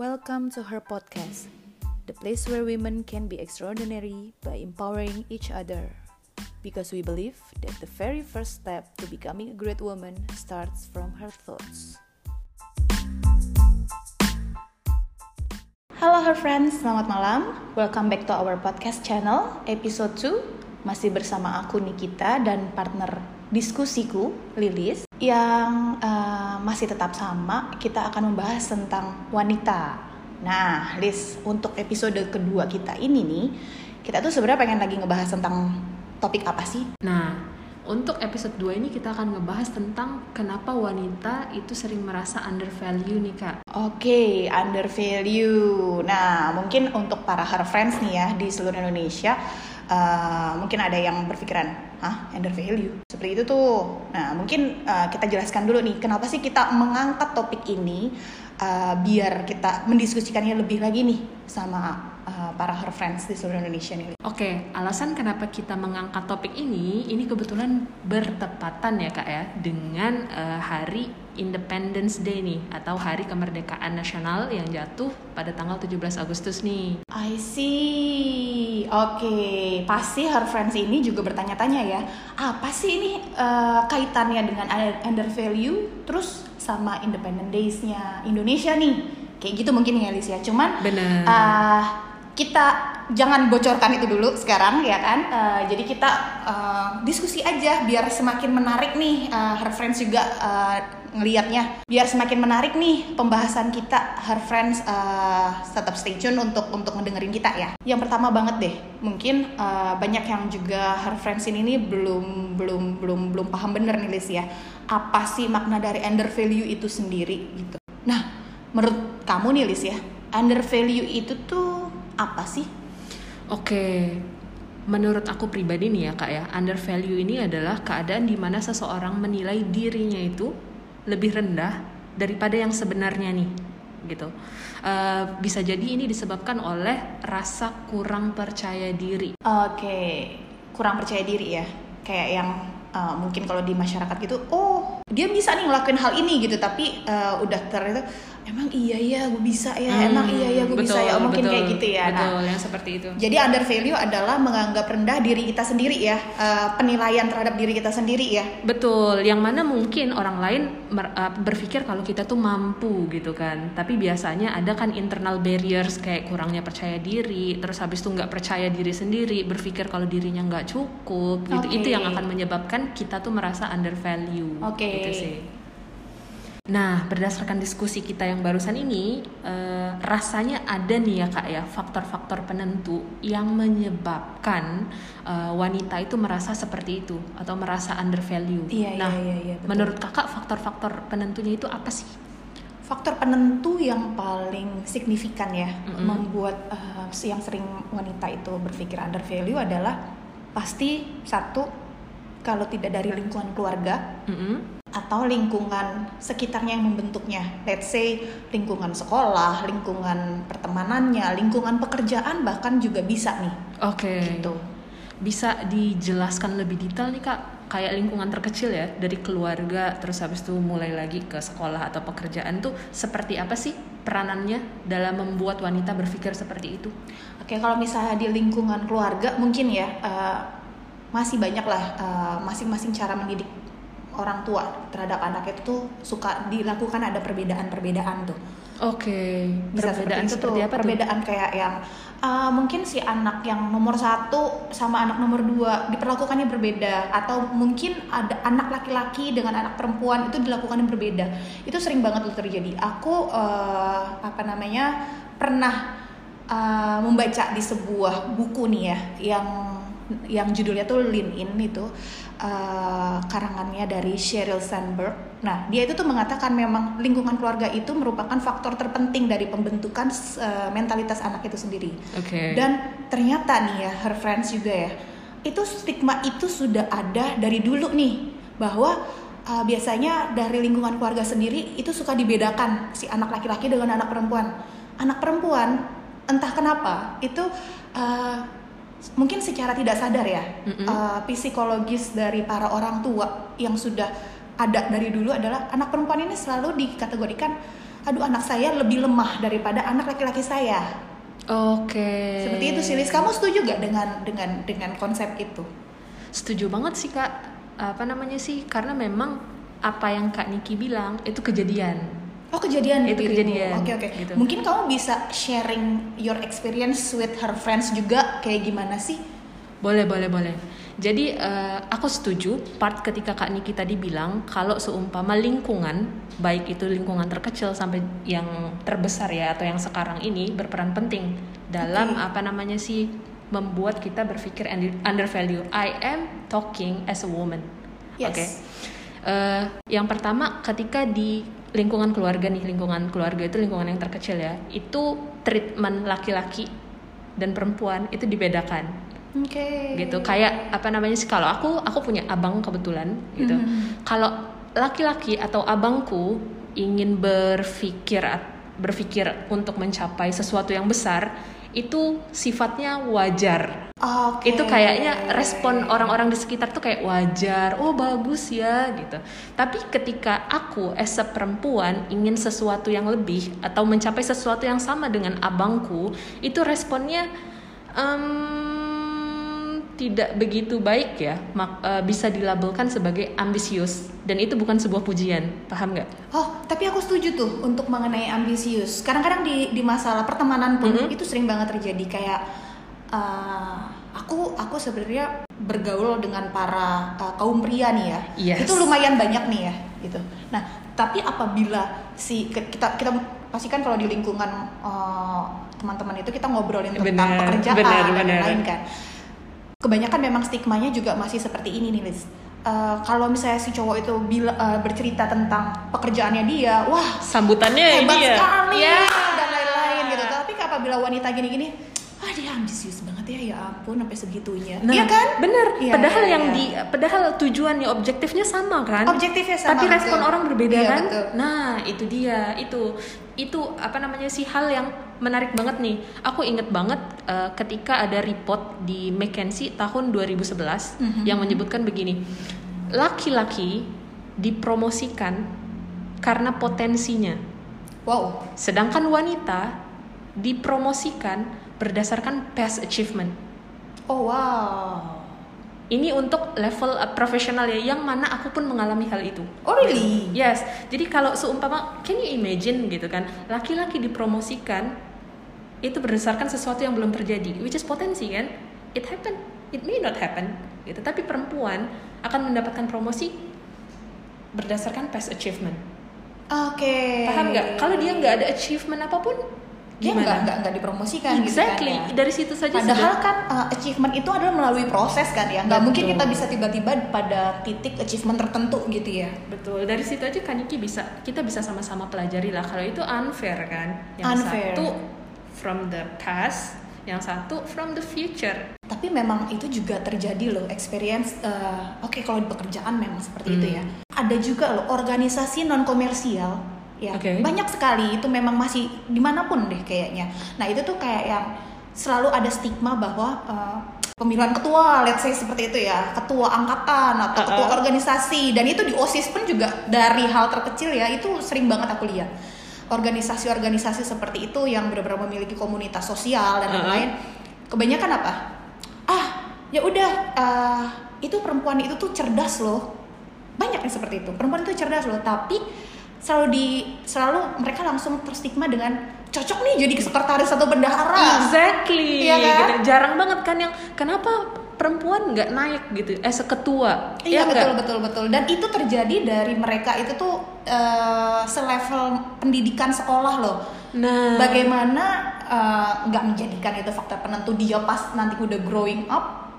Welcome to her podcast, the place where women can be extraordinary by empowering each other. Because we believe that the very first step to becoming a great woman starts from her thoughts. Halo her friends, selamat malam. Welcome back to our podcast channel, episode 2. Masih bersama aku Nikita dan partner diskusiku, Lilis, yang uh, masih tetap sama. Kita akan membahas tentang wanita. Nah, Liz, untuk episode kedua kita ini nih, kita tuh sebenarnya pengen lagi ngebahas tentang topik apa sih? Nah, untuk episode 2 ini kita akan ngebahas tentang kenapa wanita itu sering merasa under value nih kak. Oke, under value. Nah, mungkin untuk para her friends nih ya di seluruh Indonesia, uh, mungkin ada yang berpikiran, hah, under value? Seperti itu tuh. Nah, mungkin uh, kita jelaskan dulu nih, kenapa sih kita mengangkat topik ini uh, biar kita mendiskusikannya lebih lagi nih sama uh, para her friends di seluruh Indonesia nih. Oke, alasan kenapa kita mengangkat topik ini, ini kebetulan bertepatan ya kak ya dengan uh, hari Independence Day nih atau Hari Kemerdekaan Nasional yang jatuh pada tanggal 17 Agustus nih. I see. Oke, okay. pasti her friends ini juga bertanya-tanya ya, apa sih ini uh, kaitannya dengan under value terus sama Independence Days-nya Indonesia nih? Kayak gitu mungkin ya Liz ya. Cuman Bener. Uh, kita jangan bocorkan itu dulu sekarang ya kan uh, jadi kita uh, diskusi aja biar semakin menarik nih uh, her friends juga uh, ngelihatnya biar semakin menarik nih pembahasan kita her friends uh, tetap stay tune untuk untuk ngedengerin kita ya. Yang pertama banget deh mungkin uh, banyak yang juga her friends ini nih belum belum belum belum paham bener nih Liz ya. Apa sih makna dari under value itu sendiri gitu. Nah menurut kamu nih Liz ya under value itu tuh apa sih? Oke, menurut aku pribadi nih ya kak ya, under value ini adalah keadaan di mana seseorang menilai dirinya itu lebih rendah daripada yang sebenarnya nih, gitu. Uh, bisa jadi ini disebabkan oleh rasa kurang percaya diri. Oke, kurang percaya diri ya, kayak yang uh, mungkin kalau di masyarakat gitu, oh dia bisa nih ngelakuin hal ini gitu, tapi uh, udah ternyata emang iya ya gue bisa ya. Hmm, emang iya ya gue bisa ya. mungkin betul, kayak gitu ya. Betul, nah yang seperti itu. jadi under value adalah menganggap rendah diri kita sendiri ya. Uh, penilaian terhadap diri kita sendiri ya. Betul yang mana mungkin orang lain uh, berpikir kalau kita tuh mampu gitu kan. Tapi biasanya ada kan internal barriers kayak kurangnya percaya diri terus habis itu nggak percaya diri sendiri berpikir kalau dirinya nggak cukup gitu. Okay. itu yang akan menyebabkan kita tuh merasa under value. Oke. Okay. gitu sih Nah, berdasarkan diskusi kita yang barusan ini, uh, rasanya ada nih ya kak ya faktor-faktor penentu yang menyebabkan uh, wanita itu merasa seperti itu atau merasa under value. Iya, nah, iya, iya, iya, menurut kakak faktor-faktor penentunya itu apa sih? Faktor penentu yang paling signifikan ya mm-hmm. membuat uh, yang sering wanita itu berpikir under value adalah pasti satu kalau tidak dari lingkungan keluarga. Mm-hmm atau lingkungan sekitarnya yang membentuknya. Let's say lingkungan sekolah, lingkungan pertemanannya, lingkungan pekerjaan bahkan juga bisa nih. Oke. Okay. Gitu. Bisa dijelaskan lebih detail nih Kak? Kayak lingkungan terkecil ya, dari keluarga terus habis itu mulai lagi ke sekolah atau pekerjaan tuh seperti apa sih peranannya dalam membuat wanita berpikir seperti itu? Oke, kalau misalnya di lingkungan keluarga mungkin ya uh, masih banyak lah uh, masing-masing cara mendidik orang tua terhadap anak itu tuh suka dilakukan ada perbedaan-perbedaan tuh. Oke. Okay. Perbedaan itu tuh apa perbedaan tuh? kayak yang uh, mungkin si anak yang nomor satu sama anak nomor dua diperlakukannya berbeda atau mungkin ada anak laki-laki dengan anak perempuan itu dilakukan yang berbeda. Itu sering banget tuh terjadi. Aku uh, apa namanya pernah uh, membaca di sebuah buku nih ya yang yang judulnya tuh Lean In itu uh, karangannya dari Sheryl Sandberg. Nah, dia itu tuh mengatakan memang lingkungan keluarga itu merupakan faktor terpenting dari pembentukan uh, mentalitas anak itu sendiri. Okay. Dan ternyata nih ya, her friends juga ya, itu stigma itu sudah ada dari dulu nih bahwa uh, biasanya dari lingkungan keluarga sendiri itu suka dibedakan si anak laki-laki dengan anak perempuan. Anak perempuan entah kenapa itu uh, mungkin secara tidak sadar ya mm-hmm. uh, psikologis dari para orang tua yang sudah ada dari dulu adalah anak perempuan ini selalu dikategorikan aduh anak saya lebih lemah daripada anak laki-laki saya. Oke. Seperti itu sih, Liz. Kamu setuju gak dengan dengan dengan konsep itu? Setuju banget sih kak. Apa namanya sih? Karena memang apa yang kak Niki bilang itu kejadian. Oh kejadian Itu dirimu. kejadian, Oke oke. gitu. Mungkin kamu bisa sharing your experience with her friends juga kayak gimana sih? Boleh, boleh, boleh. Jadi eh, aku setuju part ketika Kak Niki tadi bilang kalau seumpama lingkungan, baik itu lingkungan terkecil sampai yang terbesar ya atau yang sekarang ini berperan penting dalam Oke. apa namanya sih membuat kita berpikir under- undervalue. I am talking as a woman. Yes. Oke. Eh, yang pertama ketika di lingkungan keluarga nih, lingkungan keluarga itu lingkungan yang terkecil ya, itu treatment laki-laki dan perempuan itu dibedakan Oke. gitu kayak apa namanya sih kalau aku aku punya abang kebetulan gitu Mhm. kalau laki-laki atau abangku ingin berpikir berpikir untuk mencapai sesuatu yang besar itu sifatnya wajar. Oke. itu kayaknya respon orang-orang di sekitar tuh kayak wajar. Oh bagus ya gitu. Tapi ketika aku as a perempuan ingin sesuatu yang lebih atau mencapai sesuatu yang sama dengan abangku itu responnya em, tidak begitu baik ya. Mak- eh, bisa dilabelkan sebagai ambisius. Dan itu bukan sebuah pujian. Paham nggak? Oh, tapi aku setuju tuh untuk mengenai ambisius. Kadang-kadang di di masalah pertemanan pun Mhm. itu sering banget terjadi kayak uh, aku aku sebenarnya bergaul dengan para uh, kaum pria nih ya. Yes. Itu lumayan banyak nih ya, gitu. Nah, tapi apabila si kita kita pastikan kalau di lingkungan uh, teman-teman itu kita ngobrolin tentang Benar, pekerjaan benar, dan lain-lain kan. Kebanyakan memang stigmanya juga masih seperti ini nih, Liz. Uh, kalau misalnya si cowok itu bila, uh, bercerita tentang pekerjaannya dia, wah sambutannya hebat ini ya sekali Ya. dan lain-lain gitu. Tapi apabila wanita gini-gini, ah dia ambisius banget ya, ya ampun sampai segitunya. Nah, iya kan? Bener. Iya, padahal iya, yang iya. di padahal tujuannya objektifnya sama kan? Objektifnya sama, Tapi respon betul. orang berbeda Iya, kan? betul. Nah, itu dia. Itu itu apa namanya sih hal yang menarik banget nih. Aku inget banget eh, ketika ada report di McKinsey tahun 2011 Mhm. yang menyebutkan begini. Laki-laki dipromosikan karena potensinya. Wow. Sedangkan wanita dipromosikan berdasarkan past achievement. Oh wow. Ini untuk level uh, profesional ya, yang mana aku pun mengalami hal itu. Oh really? Yes, jadi kalau seumpama, can you imagine gitu kan, laki-laki dipromosikan itu berdasarkan sesuatu yang belum terjadi, which is potensi kan, it happen, it may not happen, gitu. Tapi perempuan akan mendapatkan promosi berdasarkan past achievement. Oke. Paham nggak? Kalau dia nggak ada achievement apa pun, dia nggak nggak nggak dipromosikan Exactly, gitu kan ya. dari situ saja Padahal sudah- kan uh, achievement itu adalah melalui proses kan ya. Nggak mungkin kita bisa tiba-tiba pada titik achievement tertentu gitu ya. Betul, dari situ aja Kaniki bisa kita bisa sama-sama pelajari lah kalau itu unfair kan. Yang Unfair. satu from the past, yang satu from the future. Tapi memang itu juga terjadi loh experience. uh, Oke kalau di pekerjaan memang seperti itu Hmm. ya. Ada juga loh organisasi non komersial ya Oke. banyak sekali itu memang masih di mana pun deh kayaknya. Nah itu tuh kayak yang selalu ada stigma bahwa uh, pemilihan ketua, let's say seperti itu ya, ketua angkatan atau ketua Uh-uh. organisasi dan itu di osis pun juga dari hal terkecil ya itu sering banget aku lihat organisasi-organisasi seperti itu yang benar-benar memiliki komunitas sosial dan Uh-uh. lain-lain kebanyakan apa ah ya udah ah, itu perempuan itu tuh cerdas loh banyak yang seperti itu perempuan itu cerdas loh tapi selalu di selalu mereka langsung terstigma dengan cocok nih jadi sekretaris atau bendahara Exactly. Iya kan? gitu. Jarang banget kan yang kenapa perempuan nggak naik gitu as a ketua. Iya Ya betul betul betul. Dan itu terjadi dari mereka itu tuh eh, selevel pendidikan sekolah loh. Nah, bagaimana eh, nggak menjadikan itu faktor penentu dia pas nanti udah growing up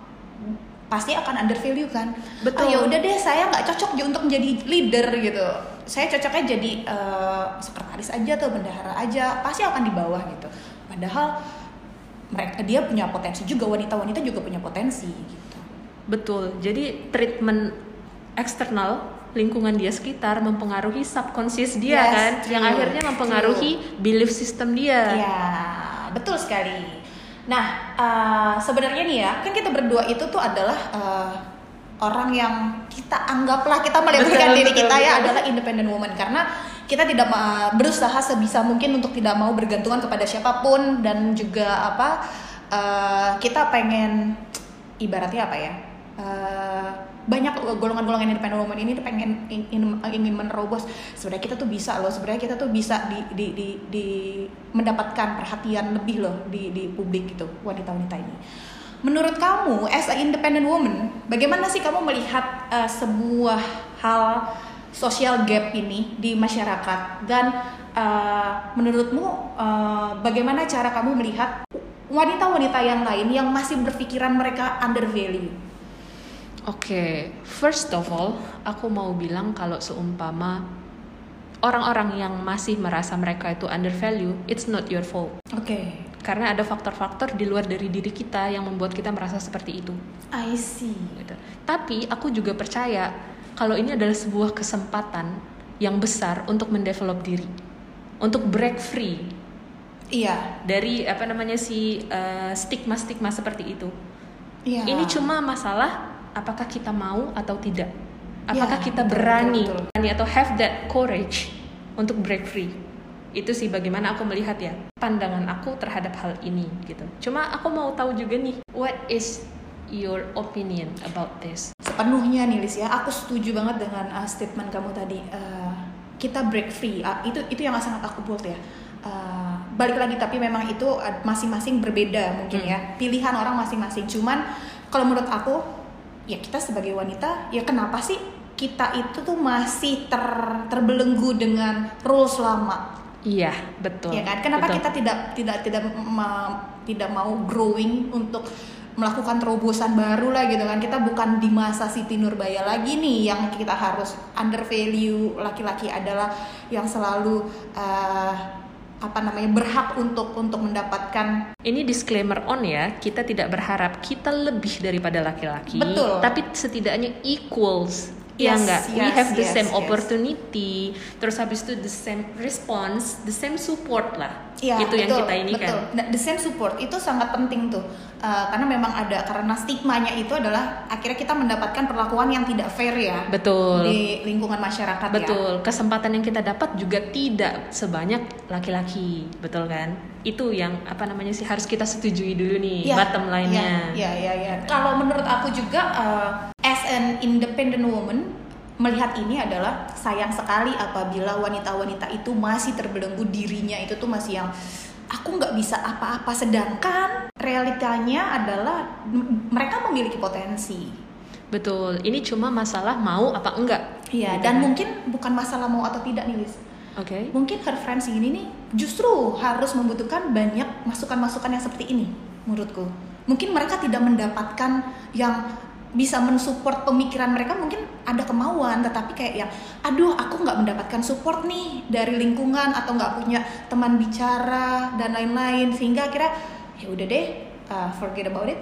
pasti akan undervalue kan. Betul. oh ya udah deh saya nggak cocok j- untuk menjadi leader gitu. Saya cocoknya jadi eh, sekretaris aja atau bendahara aja pasti akan di bawah gitu. Padahal mereka dia punya potensi juga wanita-wanita juga punya potensi gitu betul. Jadi treatment eksternal lingkungan dia sekitar mempengaruhi subconscious dia Yes, kan, true, yang akhirnya mempengaruhi belief system dia. Ya, betul sekali. Nah, eh, sebenarnya nih ya, kan kita berdua itu tuh adalah eh, orang yang kita anggaplah kita melihatkan Betul, diri betul, kita ya betul. adalah independent woman karena kita tidak berusaha sebisa mungkin untuk tidak mau bergantungan kepada siapa pun dan juga apa uh, kita pengen ibaratnya apa ya uh, banyak golongan-golongan independent woman ini pengen ingin, ingin menerobos. Sebenarnya kita tuh bisa loh sebenarnya kita tuh bisa di, di, di, di mendapatkan perhatian lebih loh di, di publik gitu wanita-wanita ini. Menurut kamu as a independent woman bagaimana sih kamu melihat uh, sebuah hal social gap ini di masyarakat dan uh, menurutmu uh, bagaimana cara kamu melihat wanita-wanita yang lain yang masih berpikiran mereka undervalue Oke, okay. first of all, aku mau bilang kalau seumpama orang-orang yang masih merasa mereka itu undervalue, it's not your fault. Oke. Okay. Karena ada faktor-faktor di luar dari diri kita yang membuat kita merasa seperti itu. I see. Gitu. Tapi aku juga percaya kalau ini adalah sebuah kesempatan yang besar untuk mendevelop diri, untuk break free. Iya. Dari apa namanya si uh, stigma-stigma seperti itu. Iya. Ini cuma masalah apakah kita mau atau tidak apakah ya, kita berani betul, betul. atau have that courage untuk break free itu sih bagaimana aku melihat ya pandangan aku terhadap hal ini gitu cuma aku mau tahu juga nih what is your opinion about this? Sepenuhnya nih Lis ya. Aku setuju banget dengan uh, statement kamu tadi. Uh, kita break free. Uh, itu itu yang sangat aku buat ya. Uh, balik lagi tapi memang itu masing-masing berbeda mungkin hmm. ya pilihan orang masing-masing. Cuman kalau menurut aku ya kita sebagai wanita ya kenapa sih kita itu tuh masih ter terbelenggu dengan rules lama? Iya betul. Ya kan? Kenapa betul. kita tidak tidak tidak ma, tidak mau growing untuk melakukan terobosan baru lah gitu kan. Kita bukan di masa Siti Nurbaya lagi nih yang kita harus under value. Laki-laki adalah yang selalu uh, apa namanya berhak untuk untuk mendapatkan. Ini disclaimer on ya kita tidak berharap kita lebih daripada laki-laki betul. tapi setidaknya equals. Ya enggak yes, we have the yes, same yes. opportunity terus habis itu the same response the same support lah ya, itu betul, yang kita ini betul. kan nah, the same support itu sangat penting tuh uh, karena memang ada karena stigmanya itu adalah akhirnya kita mendapatkan perlakuan yang tidak fair ya betul di lingkungan masyarakat ya. betul ya. kesempatan yang kita dapat juga tidak sebanyak laki-laki betul kan itu yang apa namanya sih harus kita setujui dulu nih ya, bottom line-nya. Ya, ya, ya, ya. Kalau menurut aku juga uh, as an independent woman melihat ini adalah sayang sekali apabila wanita-wanita itu masih terbelenggu dirinya itu tuh masih yang aku nggak bisa apa-apa sedangkan realitanya adalah mereka memiliki potensi betul ini cuma masalah mau apa enggak iya gitu dan kan? mungkin bukan masalah mau atau tidak nih Liz Oke. Okay. Mungkin referensi ini nih justru harus membutuhkan banyak masukan-masukan yang seperti ini menurutku. Mungkin mereka tidak mendapatkan yang bisa mensupport pemikiran mereka mungkin ada kemauan tetapi kayak yang aduh aku nggak mendapatkan support nih dari lingkungan atau nggak punya teman bicara dan lain-lain. Sehingga akhirnya ya udah deh uh, forget about it.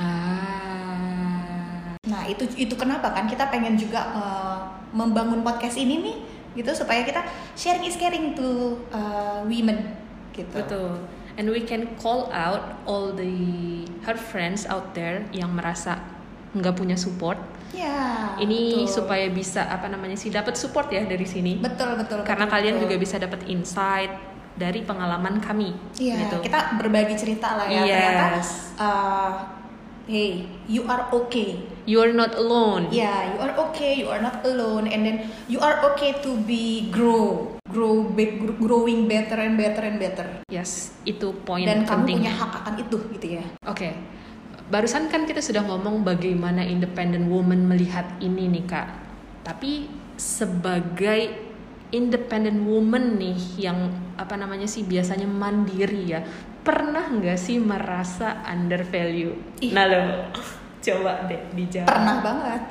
Ah. Nah itu itu kenapa kan kita pengen juga uh, membangun podcast ini nih gitu supaya kita sharing is caring to uh, women gitu. Betul. And we can call out all the her friends out there yang merasa nggak punya support. Ya. Ini betul. supaya bisa apa namanya sih dapat support ya dari sini. Betul betul. Karena betul, kalian betul. juga bisa dapat insight dari pengalaman kami. Iya. Gitu. Kita berbagi cerita lah ya. Yes. Ternyata, uh, hey, you are okay. You are not alone. Yeah, you are okay. You are not alone. And then you are okay to be grow, grow, be, growing better and better and better. Yes, itu poin Dan penting. kamu punya hak akan itu, gitu ya. Oke. Okay barusan kan kita sudah ngomong bagaimana independent woman melihat ini nih kak. Tapi sebagai independent woman nih yang apa namanya sih biasanya mandiri ya pernah nggak sih merasa undervalue? Ih. nah lo coba deh dijawab. Pernah banget.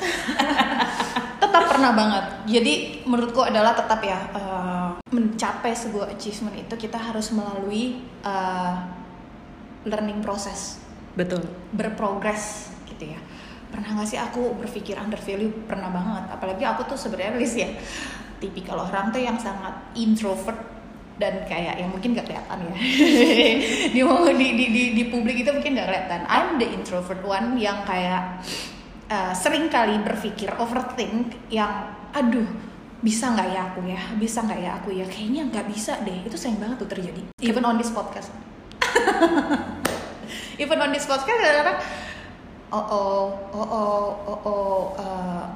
Tetap pernah banget. Jadi menurutku adalah tetap ya uh, mencapai sebuah achievement itu kita harus melalui uh, learning process betul. berprogres gitu ya. Pernah nggak sih aku berpikir under value? Pernah banget. Apalagi aku tuh sebenarnya Liz ya tipikal orang tuh yang sangat introvert dan kayak yang mungkin gak kelihatan ya. Di, di di di di publik itu mungkin gak kelihatan. I'm the introvert one yang kayak uh, sering kali berpikir overthink yang aduh bisa nggak ya aku ya? Bisa nggak ya aku ya? Kayaknya nggak bisa deh. Itu sering banget tuh terjadi even on this podcast even on this podcast kadang-kadang oh oh oh oh oh oh uh,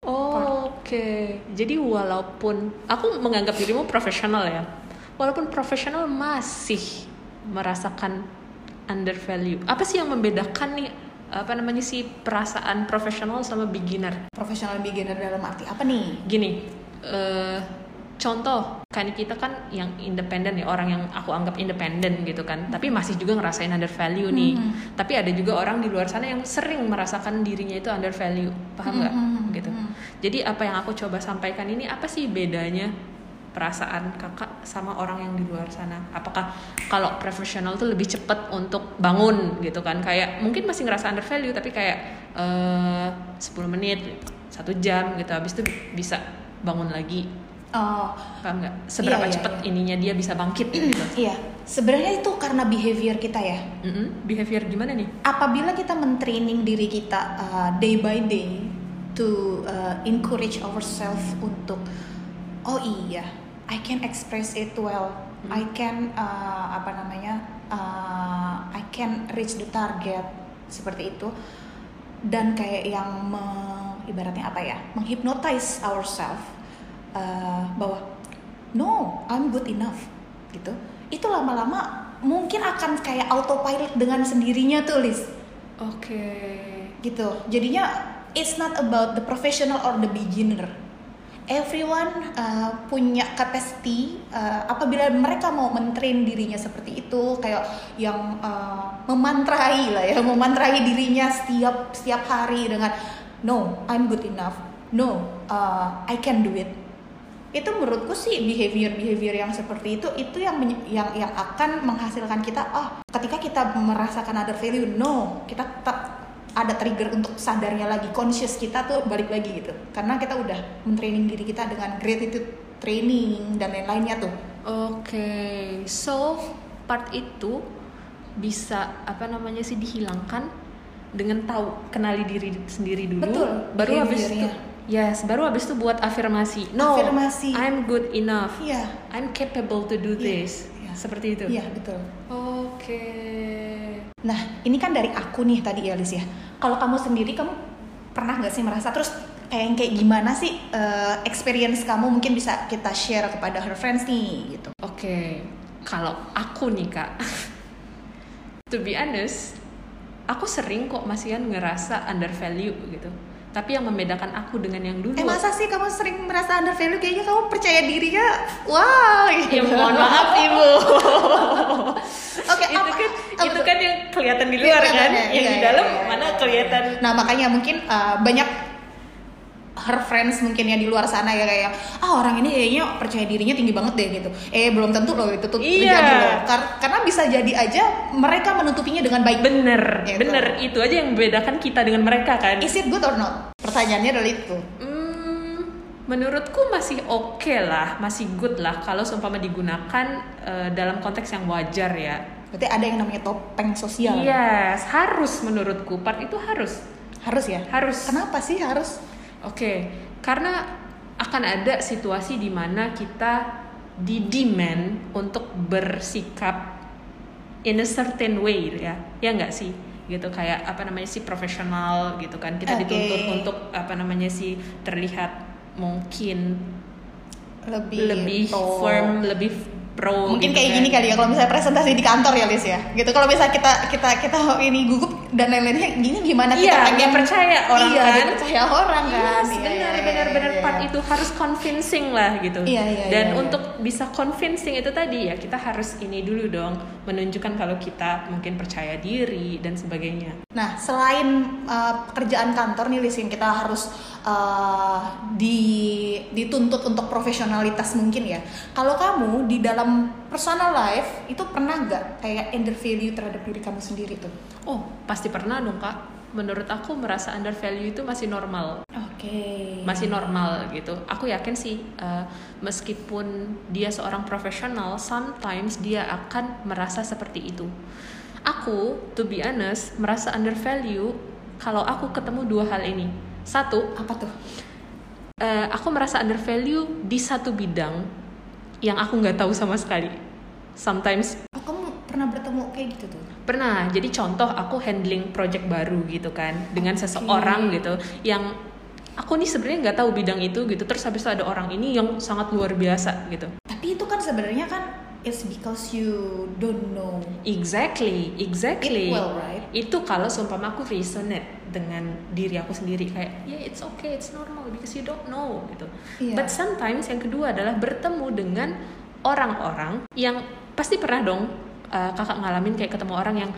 Oh, Oke, jadi walaupun aku menganggap dirimu profesional ya, walaupun profesional masih merasakan undervalue. Apa sih yang membedakan nih apa namanya sih perasaan profesional sama beginner? profesional beginner dalam arti apa nih Gini, eh, contoh kan kita kan yang independen ya orang yang aku anggap independen gitu kan, tapi masih juga ngerasain undervalue nih. Mhm. Tapi ada juga orang di luar sana yang sering merasakan dirinya itu undervalue, paham nggak? Mhm, Gitu. mhm. Jadi apa yang aku coba sampaikan ini apa sih bedanya perasaan kakak sama orang yang di luar sana? Apakah kalau profesional tuh lebih cepat untuk bangun gitu kan? Kayak mungkin masih ngerasa undervalue tapi kayak eh 10 menit, satu jam gitu habis itu bisa bangun lagi. Oh Paham nggak? Seberapa Iya, iya, cepat iya. ininya dia bisa bangkit gitu. iya sebenarnya itu karena behavior kita ya Mm-mm. Behavior gimana nih? apabila kita mentraining diri kita uh, day by day to uh, encourage ourselves untuk oh iya I can express it well Hmm. I can uh, apa namanya uh, I can reach the target seperti itu dan kayak yang me- ibaratnya apa ya menghypnotize ourselves uh, bahwa no I'm good enough gitu. Itu lama-lama mungkin akan kayak autopilot dengan sendirinya tuh Liz. Oke. gitu. Jadinya it's not about the professional or the beginner. Everyone uh, punya capacity uh, apabila mereka mau mentrain dirinya seperti itu kayak yang uh, memantrai lah ya memantrai dirinya setiap setiap hari dengan no I'm good enough. No uh, I can do it itu menurutku sih behavior behavior yang seperti itu itu yang yang yang akan menghasilkan kita ah ketika kita merasakan other value no kita tetap ada trigger untuk sadarnya lagi conscious kita tuh balik lagi gitu karena kita udah mentraining diri kita dengan gratitude training dan lain-lainnya tuh Oke, so part itu bisa apa namanya sih dihilangkan dengan tahu kenali diri sendiri dulu. Betul, Baru habis itu. Yes, baru habis itu buat afirmasi. No, Afirmasi. I'm good enough. iya I'm capable to do Iya, this. iya. Seperti itu. iya betul Oke. Nah, ini kan dari aku nih tadi ya, Lis ya. Kalau kamu sendiri, kamu pernah nggak sih merasa terus kayak kayak gimana sih eh, experience kamu mungkin bisa kita share kepada her friends nih gitu. Oke, kalau aku nih kak, to be honest, aku sering kok masihan ngerasa undervalue gitu. Tapi yang membedakan aku dengan yang dulu, Eh masa sih kamu sering merasa under value kayaknya kamu percaya dirinya wow ya gitu. mohon maaf ibu. Oke, itu apa- kan apa itu kan yang kelihatan di luar Iya, kan, iya, yang iya, di dalam iya, mana kelihatan. Nah, makanya mungkin eh, banyak her friends mungkin ya di luar sana ya kayak ah orang ini kayaknya percaya dirinya tinggi banget deh gitu. Eh belum tentu loh itu tuh Iya. terjadi loh. Kar- karena bisa jadi aja mereka menutupinya dengan baik. Bener, Gitu. bener itu aja yang membedakan kita dengan mereka kan. Is it good or not? Pertanyaannya adalah itu. Hmm, menurutku masih oke lah, masih good lah kalau seumpama digunakan eh, dalam konteks yang wajar ya. Berarti ada yang namanya topeng sosial. Yes, harus menurutku. Part itu harus. Harus ya? Harus. Kenapa sih harus? Oke, karena akan ada situasi di mana kita di demand untuk bersikap in a certain way ya, ya nggak sih? gitu kayak apa namanya sih profesional gitu kan kita Oke. dituntut untuk apa namanya sih terlihat mungkin Lebih lebih pro. firm lebih pro Mungkin gitu kayak kan. gini kali ya kalau misalnya presentasi di kantor ya Lis ya. Gitu kalau misalnya kita kita kita ini gugup dan lain-lainnya gini gimana kita Iya, pengen dipercaya orang iya, kan. dipercaya orang kan. Yes, Iya, benar iya, benar iya, benar iya, part iya. itu harus convincing lah gitu. Iya, iya, Dan iya, iya. untuk bisa convincing itu tadi ya kita harus ini dulu dong menunjukkan kalau kita mungkin percaya diri dan sebagainya. Nah, selain uh, pekerjaan kantor nih Lis yang kita harus uh, di dituntut untuk profesionalitas mungkin ya. Kalau kamu di dalam personal life itu pernah nggak kayak undervalue terhadap diri kamu sendiri tuh? Oh, pasti pernah dong, Kak. Menurut aku merasa undervalue itu masih normal. Oke. Masih normal gitu. Aku yakin sih uh, meskipun dia seorang profesional, sometimes dia akan merasa seperti itu. Aku, to be honest, merasa undervalue kalau aku ketemu dua hal ini. Satu, apa tuh? eh, aku merasa undervalue di satu bidang yang aku nggak tahu sama sekali. Sometimes Oh, kamu pernah bertemu kayak gitu tuh? pernah. Jadi contoh aku handling project baru gitu kan dengan seseorang gitu yang aku nih sebenarnya nggak tahu bidang itu gitu. Terus habis itu ada orang ini yang sangat luar biasa gitu. Tapi itu kan sebenarnya kan it's because you don't know Exactly, exactly. it well, right? Itu kalau seumpama aku resonate dengan diri aku sendiri kayak yeah it's okay, it's normal because you don't know gitu. Iya. But sometimes yang kedua adalah bertemu dengan orang-orang yang pasti pernah dong uh, kakak ngalamin kayak ketemu orang yang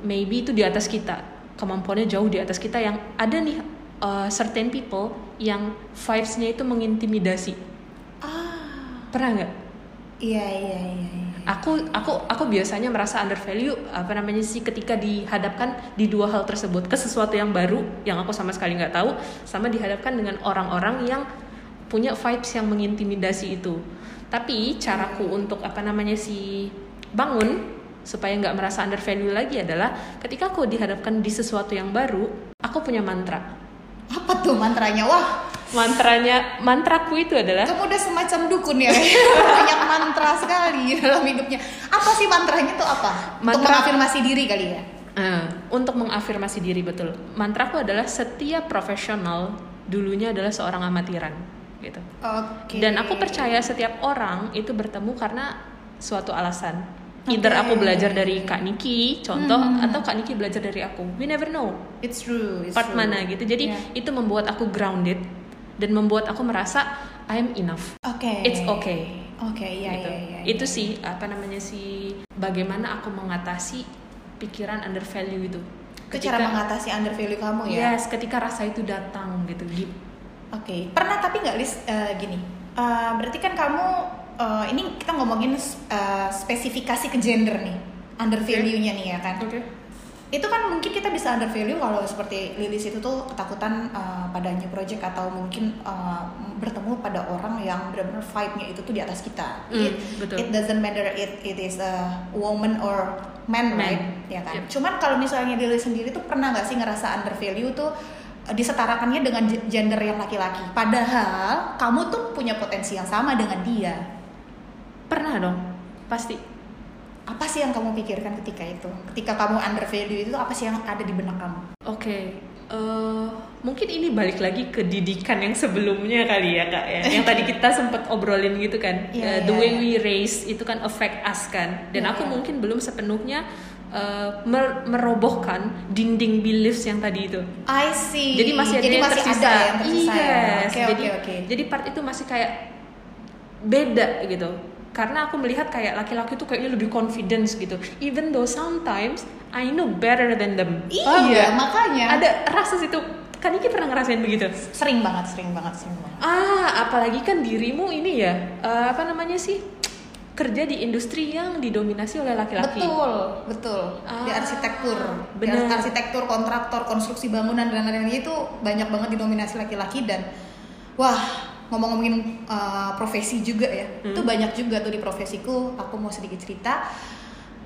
maybe itu di atas kita kemampuannya jauh di atas kita yang ada nih uh, certain people yang vibes-nya itu mengintimidasi. Ah, Pernah nggak? Iya iya iya. iya. aku aku aku biasanya merasa undervalue apa namanya sih ketika dihadapkan di dua hal tersebut ke sesuatu yang baru yang aku sama sekali nggak tahu sama dihadapkan dengan orang-orang yang punya vibes yang mengintimidasi itu tapi caraku untuk apa namanya sih bangun supaya nggak merasa undervalue lagi adalah ketika aku dihadapkan di sesuatu yang baru aku punya mantra Apa tuh mantranya? Wah, mantranya mantraku itu adalah kamu udah semacam dukun ya. Banyak mantra sekali dalam hidupnya. Apa sih mantranya tuh apa? Untuk Mantra- mengafirmasi diri kali ya. Eh, untuk mengafirmasi diri betul. Mantraku adalah setiap profesional dulunya adalah seorang amatiran gitu. Oke. Dan aku percaya setiap orang itu bertemu karena suatu alasan. Either Oke. aku belajar dari Kak Niki, contoh, Hmm. atau Kak Niki belajar dari aku. We never know it's true. It's part true. mana gitu. Jadi Yeah. itu membuat aku grounded dan membuat aku merasa I'm enough. Oke. It's okay. Oke, iya gitu. iya iya. Itu sih apa namanya sih bagaimana aku mengatasi pikiran undervalue itu. Itu cara mengatasi undervalue kamu ya. Yes, ketika rasa itu datang gitu. Oke, pernah tapi nggak list eh, gini? Eh, berarti kan kamu eh, ini kita ngomongin eh, spesifikasi ke gender nih, undervalue-nya nih ya kan? Oke. Itu kan mungkin kita bisa undervalue kalau seperti Lilis itu tuh ketakutan eh, pada new project atau mungkin eh, bertemu pada orang yang benar-benar vibe-nya itu tuh di atas kita. Hmm, it, betul. it doesn't matter it it is a woman or man, Man. right? Ya kan. Yep. Cuman kalau misalnya Lilis sendiri tuh pernah nggak sih ngerasa undervalue tuh eh, disetarakannya dengan gender yang laki-laki. Padahal kamu tuh punya potensi yang sama dengan dia. Pernah dong, pasti. Apa sih yang kamu pikirkan ketika itu? Ketika kamu undervalue itu apa sih yang ada di benak kamu? Oke, eh, mungkin ini balik lagi ke didikan yang sebelumnya kali ya kak ya. Yang tadi kita sempat obrolin gitu kan, Iya, Eh, the iya, way iya. we raise itu kan affect us kan. Dan Iya, aku iya. mungkin belum sepenuhnya mer- merobohkan dinding beliefs yang tadi itu. I see. Jadi masih ada Jadi yang masih tersisa. ada yang tersisa ya. Yes, Oke, jadi oke, oke. jadi part itu masih kayak beda gitu. Karena aku melihat kayak laki-laki tuh kayaknya lebih confidence gitu. Even though sometimes I know better than them. Iya, nggak? makanya. Ada rasa situ. Kan Niki pernah ngerasain begitu? Sering banget, sering banget, sering banget. Ah, apalagi kan dirimu ini ya, eh, apa namanya sih? Kerja di industri yang didominasi oleh laki-laki. Betul, betul. Di Ah, arsitektur, di bener. arsitektur, kontraktor, konstruksi bangunan dan lain-lain itu banyak banget didominasi laki-laki dan wah ngomong-ngomongin uh, profesi juga ya, Hmm. itu banyak juga tuh di profesiku. Aku mau sedikit cerita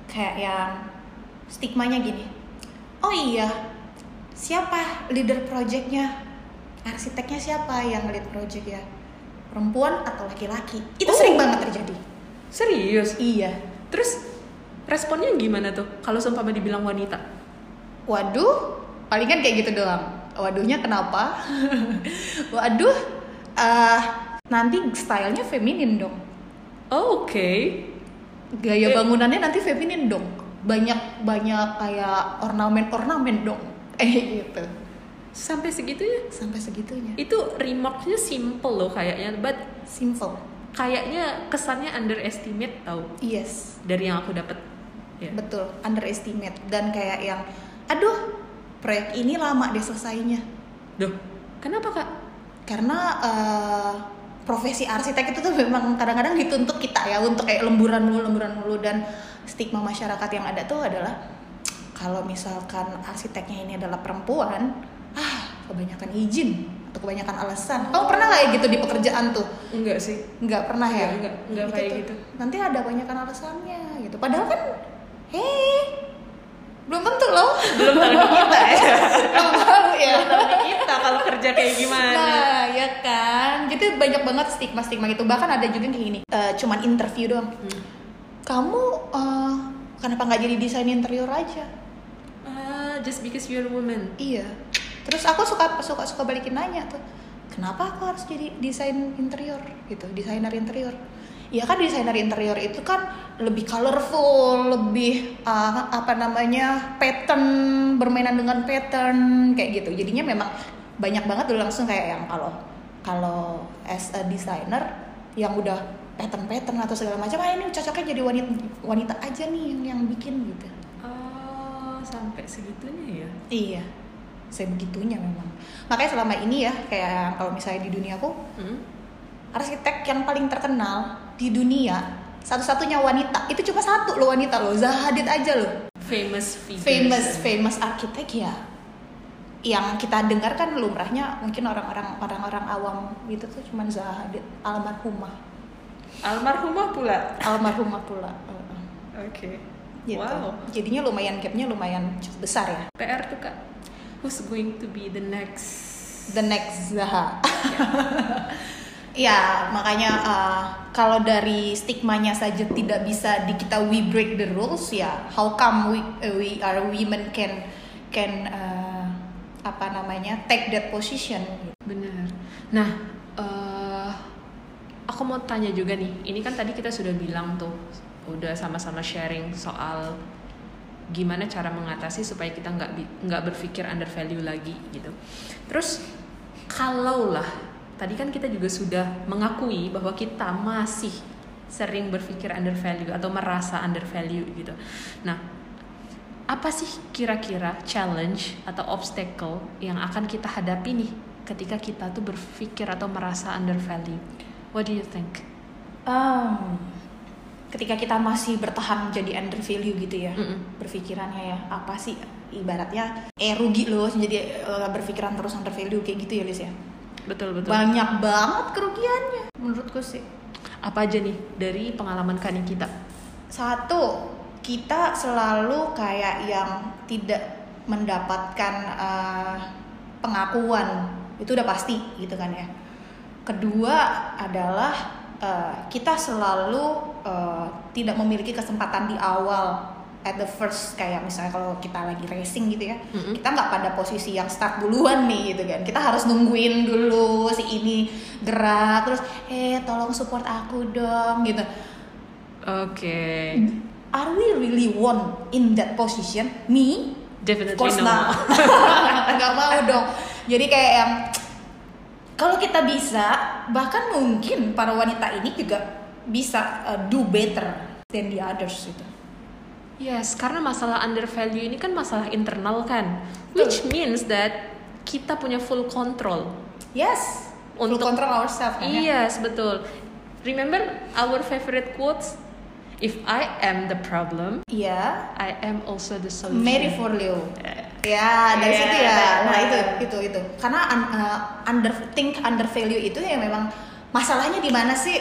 kayak yang stigmanya gini. Oh iya, siapa leader projectnya? Arsiteknya siapa yang lead project ya? Perempuan atau laki-laki? Itu Oh. sering banget terjadi. Serius? Iya. Terus responnya gimana tuh? Kalau seumpama dibilang wanita? Waduh, palingan kayak gitu doang. Waduhnya kenapa? Waduh, eh nanti stylenya feminin dong. Oh, Oke. Gaya Eh. bangunannya nanti feminin dong. Banyak banyak kayak ornamen-ornamen dong. Eh gitu. Sampai segitunya? Sampai segitunya. Itu remarknya simple loh kayaknya, but Simple. kayaknya kesannya underestimate tau Yes, dari yang aku dapat. Ya. betul. Underestimate dan kayak yang aduh, proyek ini lama deh selesainya. Duh, kenapa kak? Karena eh, profesi arsitek itu tuh memang kadang-kadang dituntut kita ya untuk kayak lemburan mulu lemburan mulu. Dan stigma masyarakat yang ada tuh adalah kalau misalkan arsiteknya ini adalah perempuan ah kebanyakan izin atau kebanyakan alasan. Kamu pernah nggak ya gitu di pekerjaan tuh? Enggak sih. nggak pernah ya? Enggak, enggak, enggak kayak tuh. gitu. nanti ada banyakan alasannya gitu. Padahal kan hei belum tentu loh. Belum tahu di kita ya. Belum tahu ya. Belum tahu kita kalau kerja kayak gimana kan. Jadi banyak banget stigma-stigma gitu. Bahkan ada juga yang kayak gini, eh, cuman interview doang. Hmm. Kamu eh, kenapa nggak jadi desain interior aja? Ah, just because you're a woman Iya. Terus aku suka suka suka balikin nanya tuh, kenapa aku harus jadi desain interior gitu, desainer interior? Ya kan desainer interior itu kan lebih colorful, lebih uh, apa namanya pattern bermainan dengan pattern kayak gitu. Jadinya memang banyak banget dulu langsung kayak yang kalau kalau as a designer yang udah pattern-pattern atau segala macam, ah ini cocoknya jadi wanita wanita aja nih yang yang bikin gitu. oh sampai segitunya ya Iya, saya begitunya memang. Makanya selama ini ya, kayak kalau misalnya di dunia aku, Hmm? arsitek yang paling terkenal di dunia, satu-satunya wanita, itu cuma satu loh wanita loh, Zaha Hadid aja loh. famous figures Famous, famous arsitek ya. Yang kita dengar kan lumrahnya mungkin orang-orang orang-orang awam gitu tuh cuma Zaha Hadid, almarhumah. almarhumah pula Almarhumah pula. Oke Gitu. wow Jadinya lumayan gapnya lumayan cukup besar ya. PR tuh kak who's going to be the next the next Zaha. ya makanya uh, kalau dari stigmanya saja tidak bisa di kita we break the rules ya how come we uh, we are women can can uh, apa namanya take that position Bener. Nah, eh, aku mau tanya juga nih. Ini kan tadi kita sudah bilang tuh, udah sama-sama sharing soal gimana cara mengatasi supaya kita nggak nggak berpikir under value lagi gitu. Terus kalau lah tadi kan kita juga sudah mengakui bahwa kita masih sering berpikir under value atau merasa under value gitu. Nah, apa sih kira-kira challenge atau obstacle yang akan kita hadapi nih ketika kita tuh berpikir atau merasa under value? What do you think? um, ketika kita masih bertahan jadi under value gitu ya Mm-mm. berpikirannya ya apa sih ibaratnya eh rugi loh jadi uh, berpikiran terus under value kayak gitu ya Lis ya Betul betul. banyak banget kerugiannya menurutku sih Apa aja nih dari pengalaman kani kita? satu kita selalu kayak yang tidak mendapatkan uh, pengakuan. Itu udah pasti gitu kan ya. Kedua adalah uh, kita selalu uh, tidak memiliki kesempatan di awal at the first kayak misalnya kalau kita lagi racing gitu ya Mm-mm. kita nggak pada posisi yang start duluan nih gitu kan. Kita harus nungguin dulu si ini gerak terus eh tolong support aku dong gitu. Oke. Are we really want in that position me Definitely of course no. not mau dong jadi kayak yang kalau kita bisa bahkan mungkin para wanita ini juga bisa uh, do better than the others gitu Yes, karena masalah under value ini kan masalah internal kan, which means that kita punya full control. yes untuk Untuk- control ourselves kan ya? Yes, betul. Remember our favorite quotes? If I am the problem, iya. I am also the solution. Mary for Leo. Ya dari Yeah, situ ya. Nah itu itu itu. Karena un- uh, under think under value itu ya memang masalahnya di mana sih?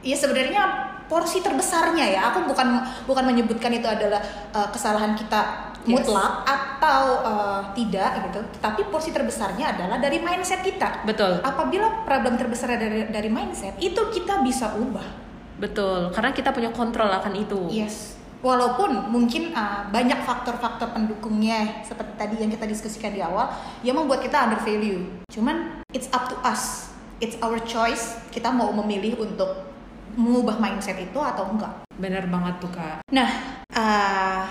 Ya sebenarnya porsi terbesarnya ya. Aku bukan bukan menyebutkan itu adalah uh, kesalahan kita Yes. mutlak atau uh, tidak gitu. Tapi porsi terbesarnya adalah dari mindset kita. Betul, apabila problem terbesar dari dari mindset itu kita bisa ubah betul. Karena kita punya kontrol akan itu. Yes. Walaupun mungkin uh, banyak faktor-faktor pendukungnya seperti tadi yang kita diskusikan di awal yang membuat kita under value. Cuman it's up to us. It's our choice. Kita mau memilih untuk mengubah mindset itu atau enggak. Bener banget tuh kak. Nah, uh,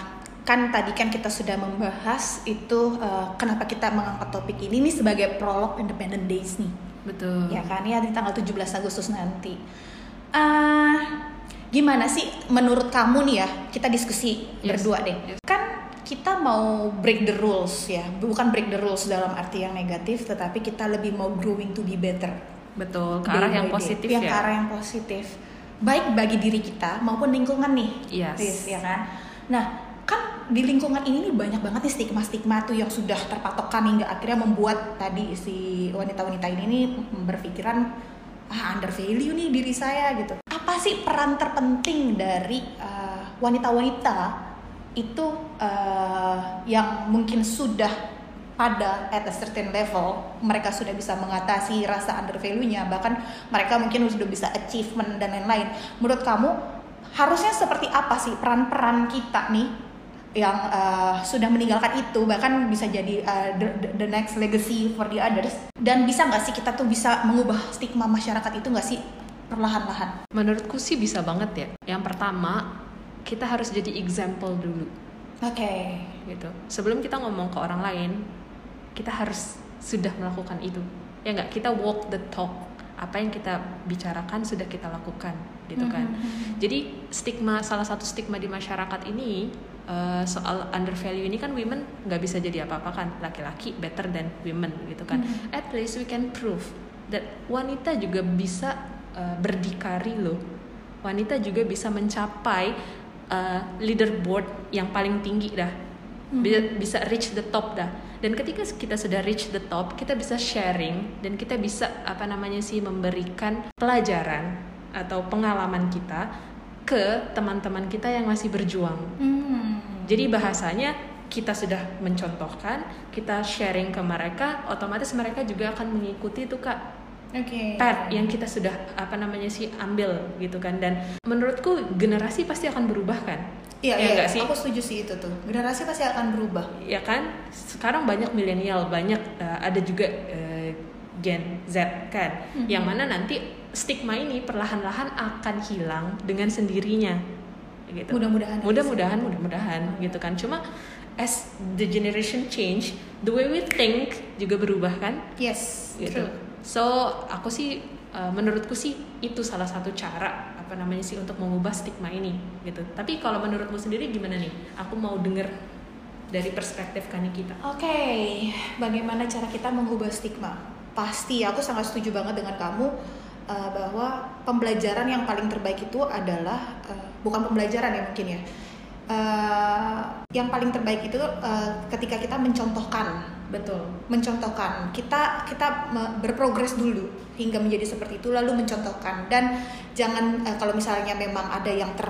kan tadi kan kita sudah membahas itu uh, kenapa kita mengangkat topik ini nih sebagai prolog Independent Days nih. Betul. Ya kan ya di tanggal 17 Agustus nanti. Ah, gimana sih menurut kamu nih ya? Kita diskusi Yes, berdua deh. yes. Kan kita mau break the rules ya, bukan break the rules dalam arti yang negatif, tetapi kita lebih mau growing to be better. Betul, ke arah yang positif yang ya. ke arah yang positif. Baik bagi diri kita maupun lingkungan nih. Yes. Riz, ya kan? Nah, kan di lingkungan ini nih banyak banget nih stigma-stigma tuh yang sudah terpatokkan hingga akhirnya membuat tadi si wanita-wanita ini nih berpikiran ah under value nih diri saya gitu. Apa sih peran terpenting dari uh, wanita-wanita itu uh, yang mungkin sudah pada at a certain level mereka sudah bisa mengatasi rasa under value-nya bahkan mereka mungkin sudah bisa achievement dan lain-lain menurut kamu harusnya seperti apa sih peran-peran kita nih yang uh, sudah meninggalkan itu bahkan bisa jadi uh, the, the next legacy for the others. Dan bisa nggak sih kita tuh bisa mengubah stigma masyarakat itu nggak sih perlahan-lahan? Menurutku sih bisa banget ya. Yang pertama kita harus jadi example dulu. Oke. Okay. gitu. Sebelum kita ngomong ke orang lain kita harus sudah melakukan itu. Ya nggak? Kita walk the talk. Apa yang kita bicarakan sudah kita lakukan gitu kan. Mm-hmm. jadi stigma salah satu stigma di masyarakat ini uh, soal under value ini kan women nggak bisa jadi apa-apa kan laki-laki better than women gitu kan mm-hmm. at least we can prove that wanita juga bisa uh, berdikari loh wanita juga bisa mencapai uh, leaderboard yang paling tinggi dah mm-hmm. bisa reach the top dah dan ketika kita sudah reach the top kita bisa sharing dan kita bisa apa namanya sih memberikan pelajaran atau pengalaman kita ke teman-teman kita yang masih berjuang hmm. Jadi bahasanya kita sudah mencontohkan kita sharing ke mereka otomatis mereka juga akan mengikuti itu kak okay. path yang kita sudah apa namanya sih ambil gitu kan dan menurutku generasi pasti akan berubah kan Iya, ya iya, sih? aku setuju sih itu tuh. Generasi pasti akan berubah. Ya kan? Sekarang banyak milenial, banyak uh, ada juga uh, Gen Z kan, mm-hmm. yang mana nanti stigma ini perlahan-lahan akan hilang dengan sendirinya. Gitu. Mudah-mudahan. Mudah-mudahan, mudah-mudahan gitu kan. Cuma as the generation change, the way we think juga berubah kan? Yes, gitu. True. So aku sih, uh, menurutku sih itu salah satu cara apa namanya sih untuk mengubah stigma ini gitu. Tapi kalau menurutmu sendiri gimana nih? Aku mau denger dari perspektif Kani kita. Oke, okay. bagaimana cara kita mengubah stigma? Pasti aku sangat setuju banget dengan kamu uh, bahwa pembelajaran yang paling terbaik itu adalah uh, bukan pembelajaran ya mungkin ya. Uh, yang paling terbaik itu uh, ketika kita mencontohkan. Betul. Mencontohkan. Kita kita berprogres dulu hingga menjadi seperti itu lalu mencontohkan. Dan jangan uh, kalau misalnya memang ada yang ter,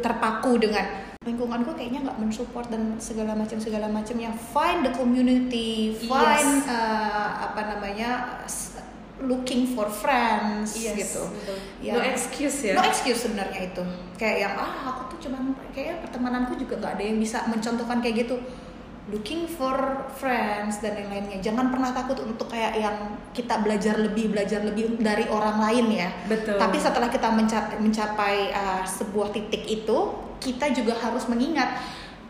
terpaku dengan lingkunganku kayaknya nggak mensupport dan segala macam segala macam yang find the community. Find yes. uh, apa namanya looking for friends yes, gitu. Ya, no excuse ya. No excuse sebenarnya itu. Kayak yang ah aku tuh cuman kayak pertemananku juga nggak ada yang bisa mencontohkan kayak gitu looking for friends dan yang lainnya jangan pernah takut untuk kayak yang kita belajar lebih belajar lebih dari orang lain ya betul tapi setelah kita mencapai, mencapai uh, sebuah titik itu kita juga harus mengingat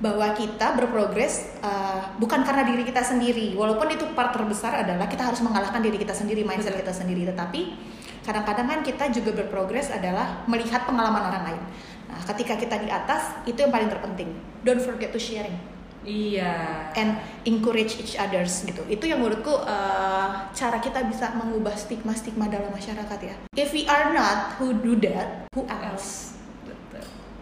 bahwa kita berprogres uh, bukan karena diri kita sendiri walaupun itu part terbesar adalah kita harus mengalahkan diri kita sendiri mindset betul. kita sendiri tetapi kadang-kadang kan kita juga berprogres adalah melihat pengalaman orang lain nah ketika kita di atas itu yang paling terpenting don't forget to sharing Iya. And encourage each others gitu. Itu yang menurutku uh, cara kita bisa mengubah stigma-stigma dalam masyarakat ya. If we are not who do that, who else?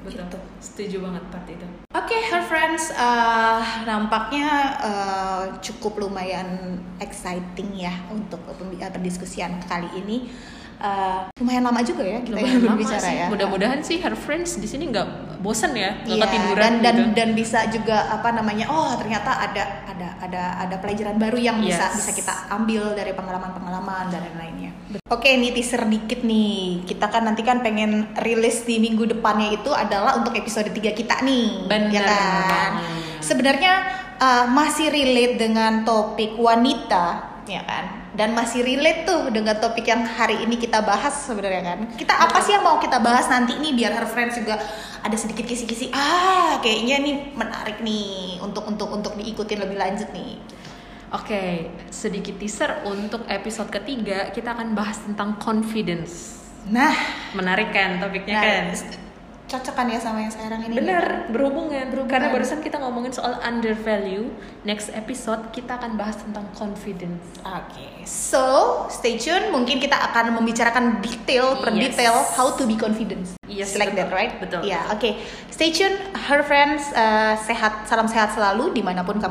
Betul. Gitu. Setuju banget part itu. Oke, okay, her friends, uh, nampaknya uh, cukup lumayan exciting ya untuk pendiskusian kali ini uh, lumayan lama juga ya kita lumayan berbicara sih. ya. Mudah-mudahan sih her friends di sini nggak bosan ya, nggak yeah, ketiduran dan dan gitu. dan bisa juga apa namanya oh ternyata ada ada ada ada pelajaran baru yang yes. bisa bisa kita ambil dari pengalaman-pengalaman dan lain-lainnya. Oke, ini teaser dikit nih. Kita kan nanti kan pengen rilis di minggu depannya itu adalah untuk episode 3 kita nih. Benar. Ya kan? Sebenarnya uh, masih relate dengan topik wanita, ya kan? Dan masih relate tuh dengan topik yang hari ini kita bahas sebenarnya kan. Kita apa sih yang mau kita bahas nanti nih biar her friends juga ada sedikit kisi-kisi. Ah, kayaknya nih menarik nih untuk untuk untuk diikutin lebih lanjut nih. Oke, okay, sedikit teaser untuk episode ketiga kita akan bahas tentang confidence. Nah, menarik kan topiknya nah, kan? Cocok kan ya sama yang sekarang ini bener kan? berhubungan. berhubungan karena barusan kita ngomongin soal under value next episode kita akan bahas tentang confidence oke okay. so stay tune mungkin kita akan membicarakan detail per yes. detail how to be confident yes like betul. that right betul ya yeah, oke okay. stay tune her friends uh, sehat salam sehat selalu di mana pun kamu